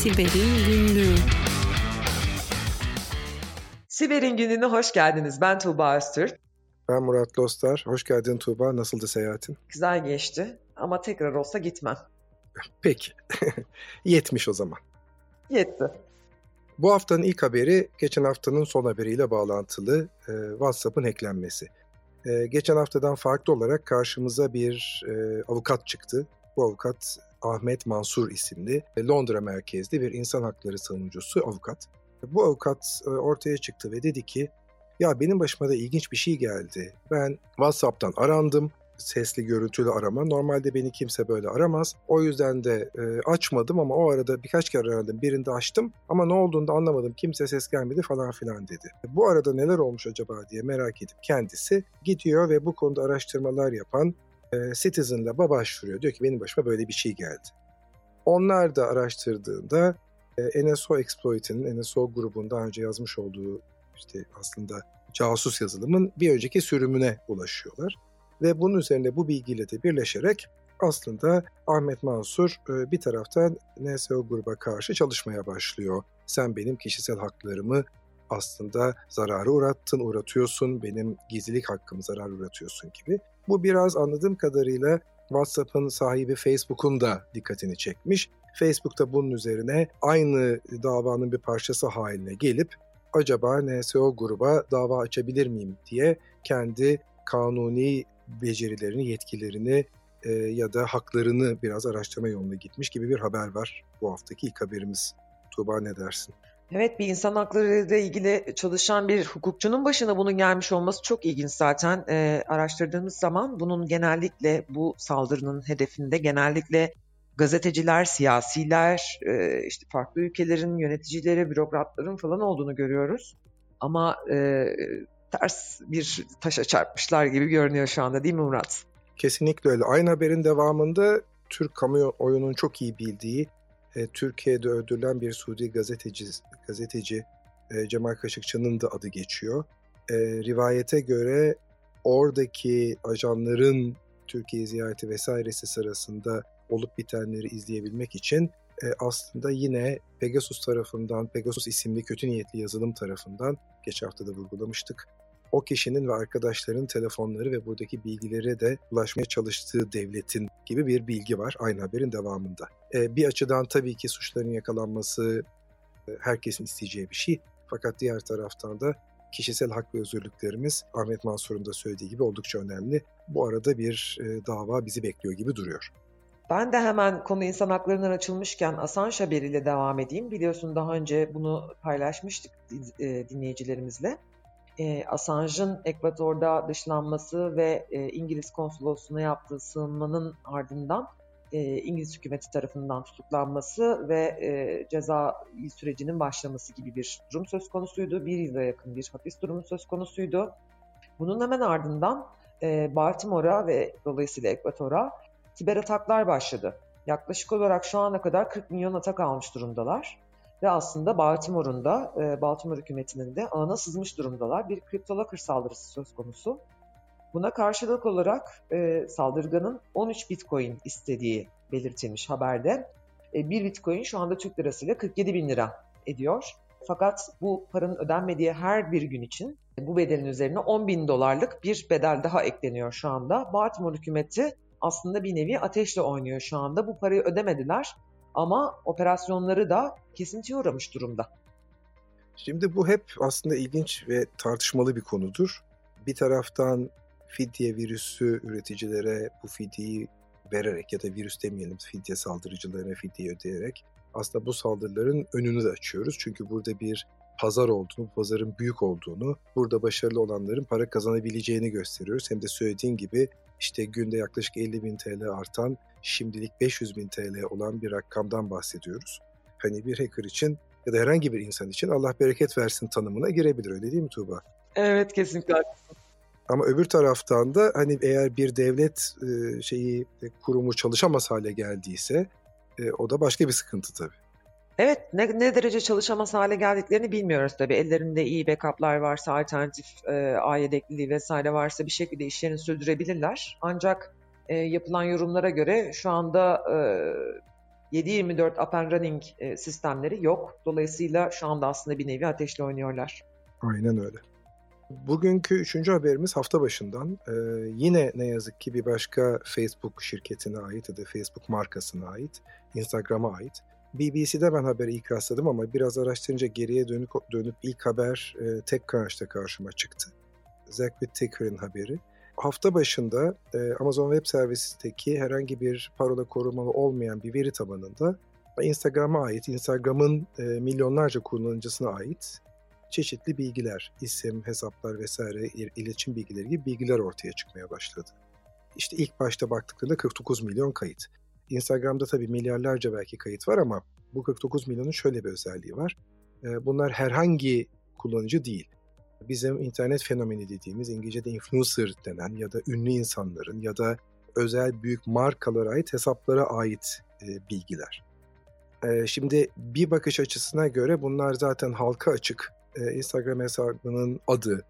Siber'in Günlüğü Siber'in gününe hoş geldiniz. Ben Tuğba Öztürk. Ben Murat Lostar. Hoş geldin Tuğba. Nasıldı seyahatin? Güzel geçti ama tekrar olsa gitmem. Peki. Yetmiş o zaman. Yetti. Bu haftanın ilk haberi geçen haftanın son haberiyle bağlantılı e, WhatsApp'ın hacklenmesi. E, geçen haftadan farklı olarak karşımıza bir e, avukat çıktı. Bu avukat Ahmet Mansur isimli e, Londra merkezli bir insan hakları savunucusu avukat. Bu avukat e, ortaya çıktı ve dedi ki ya benim başıma da ilginç bir şey geldi. Ben WhatsApp'tan arandım sesli görüntülü arama. Normalde beni kimse böyle aramaz. O yüzden de e, açmadım ama o arada birkaç kere aradım. Birinde açtım ama ne olduğunu da anlamadım. Kimse ses gelmedi falan filan dedi. Bu arada neler olmuş acaba diye merak edip kendisi gidiyor ve bu konuda araştırmalar yapan e, Citizen Lab'a başvuruyor. Diyor ki benim başıma böyle bir şey geldi. Onlar da araştırdığında NSO Exploit'in, NSO grubun daha önce yazmış olduğu işte aslında casus yazılımın bir önceki sürümüne ulaşıyorlar. Ve bunun üzerine bu bilgiyle de birleşerek aslında Ahmet Mansur bir taraftan NSO gruba karşı çalışmaya başlıyor. Sen benim kişisel haklarımı aslında zararı uğrattın, uğratıyorsun, benim gizlilik hakkımı zarar uğratıyorsun gibi. Bu biraz anladığım kadarıyla WhatsApp'ın sahibi Facebook'un da dikkatini çekmiş. Facebook da bunun üzerine aynı davanın bir parçası haline gelip acaba NSO gruba dava açabilir miyim diye kendi kanuni becerilerini, yetkilerini e, ya da haklarını biraz araştırma yoluna gitmiş gibi bir haber var bu haftaki ilk haberimiz. Tuğba ne dersin? Evet bir insan hakları ile ilgili çalışan bir hukukçunun başına bunun gelmiş olması çok ilginç zaten. E, araştırdığımız zaman bunun genellikle bu saldırının hedefinde genellikle gazeteciler, siyasiler, e, işte farklı ülkelerin yöneticileri, bürokratların falan olduğunu görüyoruz. Ama e, ters bir taşa çarpmışlar gibi görünüyor şu anda değil mi Murat? Kesinlikle öyle. Aynı haberin devamında Türk kamuoyunun çok iyi bildiği e, Türkiye'de öldürülen bir Suudi gazeteci gazeteci e, Cemal Kaşıkçı'nın da adı geçiyor. E, rivayete göre oradaki ajanların Türkiye ziyareti vesairesi sırasında olup bitenleri izleyebilmek için e, aslında yine Pegasus tarafından, Pegasus isimli kötü niyetli yazılım tarafından, geç hafta da vurgulamıştık, o kişinin ve arkadaşların telefonları ve buradaki bilgileri de ulaşmaya çalıştığı devletin gibi bir bilgi var aynı haberin devamında. E, bir açıdan tabii ki suçların yakalanması e, herkesin isteyeceği bir şey. Fakat diğer taraftan da kişisel hak ve özgürlüklerimiz Ahmet Mansur'un da söylediği gibi oldukça önemli. Bu arada bir e, dava bizi bekliyor gibi duruyor. Ben de hemen konu insan haklarından açılmışken Assange haberiyle devam edeyim. Biliyorsun daha önce bunu paylaşmıştık e, dinleyicilerimizle. E, Assange'ın Ekvador'da dışlanması ve e, İngiliz konsolosluğuna yaptığı sığınmanın ardından İngiliz hükümeti tarafından tutuklanması ve ceza sürecinin başlaması gibi bir durum söz konusuydu. Bir yıla yakın bir hapis durumu söz konusuydu. Bunun hemen ardından Baltimore'a ve dolayısıyla Ekvador'a siber ataklar başladı. Yaklaşık olarak şu ana kadar 40 milyon atak almış durumdalar. Ve aslında Baltimore'un da, e, Baltimore hükümetinin de ağına sızmış durumdalar. Bir kriptolocker saldırısı söz konusu. Buna karşılık olarak e, saldırganın 13 bitcoin istediği belirtilmiş haberde. E, bir bitcoin şu anda Türk lirasıyla 47 bin lira ediyor. Fakat bu paranın ödenmediği her bir gün için bu bedelin üzerine 10 bin dolarlık bir bedel daha ekleniyor şu anda. Baltimore hükümeti aslında bir nevi ateşle oynuyor şu anda. Bu parayı ödemediler ama operasyonları da kesintiye uğramış durumda. Şimdi bu hep aslında ilginç ve tartışmalı bir konudur. Bir taraftan fidye virüsü üreticilere bu fidyeyi vererek ya da virüs demeyelim fidye saldırıcılarına fidye ödeyerek aslında bu saldırıların önünü de açıyoruz. Çünkü burada bir pazar olduğunu, pazarın büyük olduğunu, burada başarılı olanların para kazanabileceğini gösteriyoruz. Hem de söylediğin gibi işte günde yaklaşık 50 bin TL artan, şimdilik 500 bin TL olan bir rakamdan bahsediyoruz. Hani bir hacker için ya da herhangi bir insan için Allah bereket versin tanımına girebilir öyle değil mi Tuğba? Evet kesinlikle Ama öbür taraftan da hani eğer bir devlet şeyi kurumu çalışamaz hale geldiyse o da başka bir sıkıntı tabii. Evet, ne, ne derece çalışamaz hale geldiklerini bilmiyoruz tabii. Ellerinde iyi backup'lar varsa, alternatif e, ağ yedekliliği vesaire varsa bir şekilde işlerini sürdürebilirler. Ancak e, yapılan yorumlara göre şu anda e, 7-24 up and running e, sistemleri yok. Dolayısıyla şu anda aslında bir nevi ateşle oynuyorlar. Aynen öyle. Bugünkü üçüncü haberimiz hafta başından. Ee, yine ne yazık ki bir başka Facebook şirketine ait ya da Facebook markasına ait, Instagram'a ait. BBC'de ben haberi ilk rastladım ama biraz araştırınca geriye dönük, dönüp ilk haber e, TechCrunch'ta karşıma çıktı. Zach Whittaker'ın haberi. Hafta başında e, Amazon Web Services'teki herhangi bir parola korumalı olmayan bir veri tabanında Instagram'a ait, Instagram'ın e, milyonlarca kullanıcısına ait çeşitli bilgiler, isim, hesaplar vesaire, iletişim bilgileri gibi bilgiler ortaya çıkmaya başladı. İşte ilk başta baktıklarında 49 milyon kayıt. Instagram'da tabii milyarlarca belki kayıt var ama bu 49 milyonun şöyle bir özelliği var. Bunlar herhangi kullanıcı değil. Bizim internet fenomeni dediğimiz İngilizce'de influencer denen ya da ünlü insanların ya da özel büyük markalara ait hesaplara ait bilgiler. Şimdi bir bakış açısına göre bunlar zaten halka açık Instagram hesabının adı,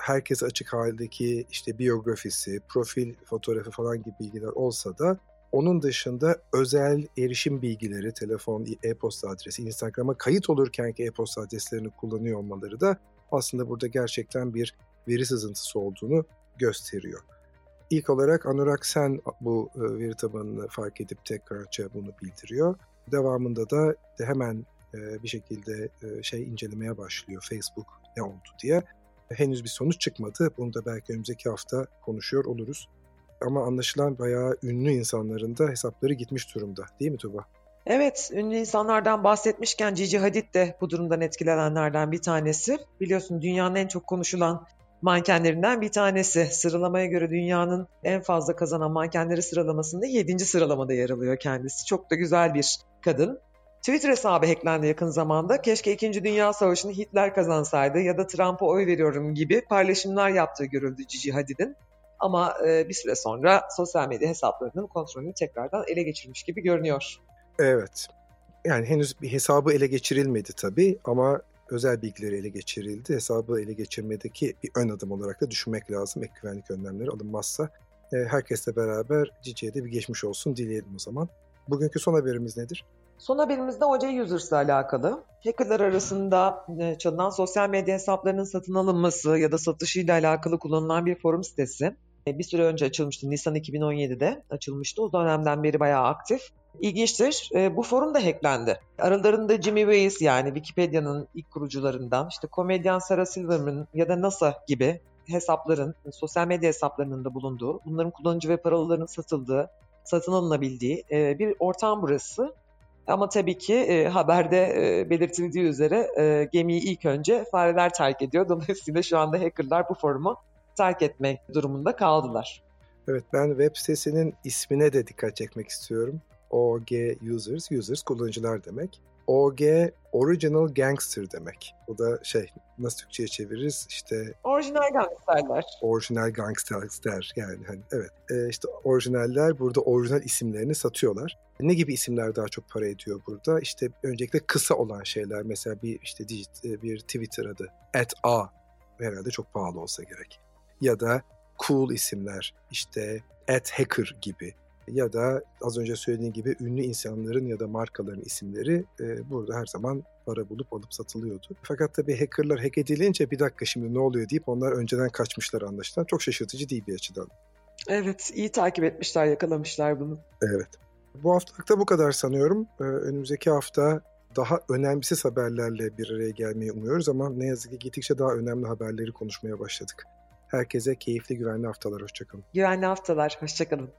herkes açık haldeki işte biyografisi, profil fotoğrafı falan gibi bilgiler olsa da onun dışında özel erişim bilgileri, telefon, e-posta adresi, Instagram'a kayıt olurkenki e-posta adreslerini kullanıyor olmaları da aslında burada gerçekten bir veri sızıntısı olduğunu gösteriyor. İlk olarak Anurag Sen bu veri tabanını fark edip tekrarca bunu bildiriyor. Devamında da hemen bir şekilde şey incelemeye başlıyor Facebook ne oldu diye. Henüz bir sonuç çıkmadı. Bunu da belki önümüzdeki hafta konuşuyor oluruz. Ama anlaşılan bayağı ünlü insanların da hesapları gitmiş durumda. Değil mi Tuba? Evet, ünlü insanlardan bahsetmişken Cici Hadid de bu durumdan etkilenenlerden bir tanesi. Biliyorsun dünyanın en çok konuşulan mankenlerinden bir tanesi. Sıralamaya göre dünyanın en fazla kazanan mankenleri sıralamasında 7. sıralamada yer alıyor kendisi. Çok da güzel bir kadın. Twitter hesabı hacklendi yakın zamanda. Keşke 2. Dünya Savaşı'nı Hitler kazansaydı ya da Trump'a oy veriyorum gibi paylaşımlar yaptığı görüldü Cici Hadid'in. Ama e, bir süre sonra sosyal medya hesaplarının kontrolünü tekrardan ele geçirmiş gibi görünüyor. Evet. Yani henüz bir hesabı ele geçirilmedi tabii ama özel bilgileri ele geçirildi. Hesabı ele geçirmedeki bir ön adım olarak da düşünmek lazım. Ek güvenlik önlemleri alınmazsa. E, herkesle beraber Cici'ye de bir geçmiş olsun dileyelim o zaman. Bugünkü son haberimiz nedir? Son haberimizde OC Users ile alakalı. Hackerlar arasında e, çalınan sosyal medya hesaplarının satın alınması ya da satışıyla alakalı kullanılan bir forum sitesi. E, bir süre önce açılmıştı. Nisan 2017'de açılmıştı. O dönemden beri bayağı aktif. İlginçtir. E, bu forum da hacklendi. Aralarında Jimmy Wales yani Wikipedia'nın ilk kurucularından, işte komedyen Sarah Silverman ya da NASA gibi hesapların, sosyal medya hesaplarının da bulunduğu, bunların kullanıcı ve parolaların satıldığı, satın alınabildiği bir ortam burası. Ama tabii ki e, haberde e, belirtildiği üzere e, gemiyi ilk önce fareler terk ediyor. Dolayısıyla şu anda hackerlar bu forumu terk etmek durumunda kaldılar. Evet ben web sitesinin ismine de dikkat çekmek istiyorum. OG Users, Users kullanıcılar demek. OG Original Gangster demek. Bu da şey nasıl Türkçe'ye çeviririz işte orijinal gangsterler. Orijinal gangsterler yani hani evet e, işte orijinaller burada orijinal isimlerini satıyorlar. Ne gibi isimler daha çok para ediyor burada? İşte öncelikle kısa olan şeyler mesela bir işte digit, e, bir Twitter adı at a herhalde çok pahalı olsa gerek. Ya da cool isimler işte at hacker gibi ya da az önce söylediğim gibi ünlü insanların ya da markaların isimleri e, burada her zaman para bulup alıp satılıyordu. Fakat tabii hackerlar hack edilince bir dakika şimdi ne oluyor deyip onlar önceden kaçmışlar anlaşılan. Çok şaşırtıcı değil bir açıdan. Evet, iyi takip etmişler, yakalamışlar bunu. Evet. Bu haftalıkta bu kadar sanıyorum. Ee, önümüzdeki hafta daha önemsiz haberlerle bir araya gelmeyi umuyoruz ama ne yazık ki gittikçe daha önemli haberleri konuşmaya başladık. Herkese keyifli, güvenli haftalar. Hoşçakalın. Güvenli haftalar. Hoşçakalın.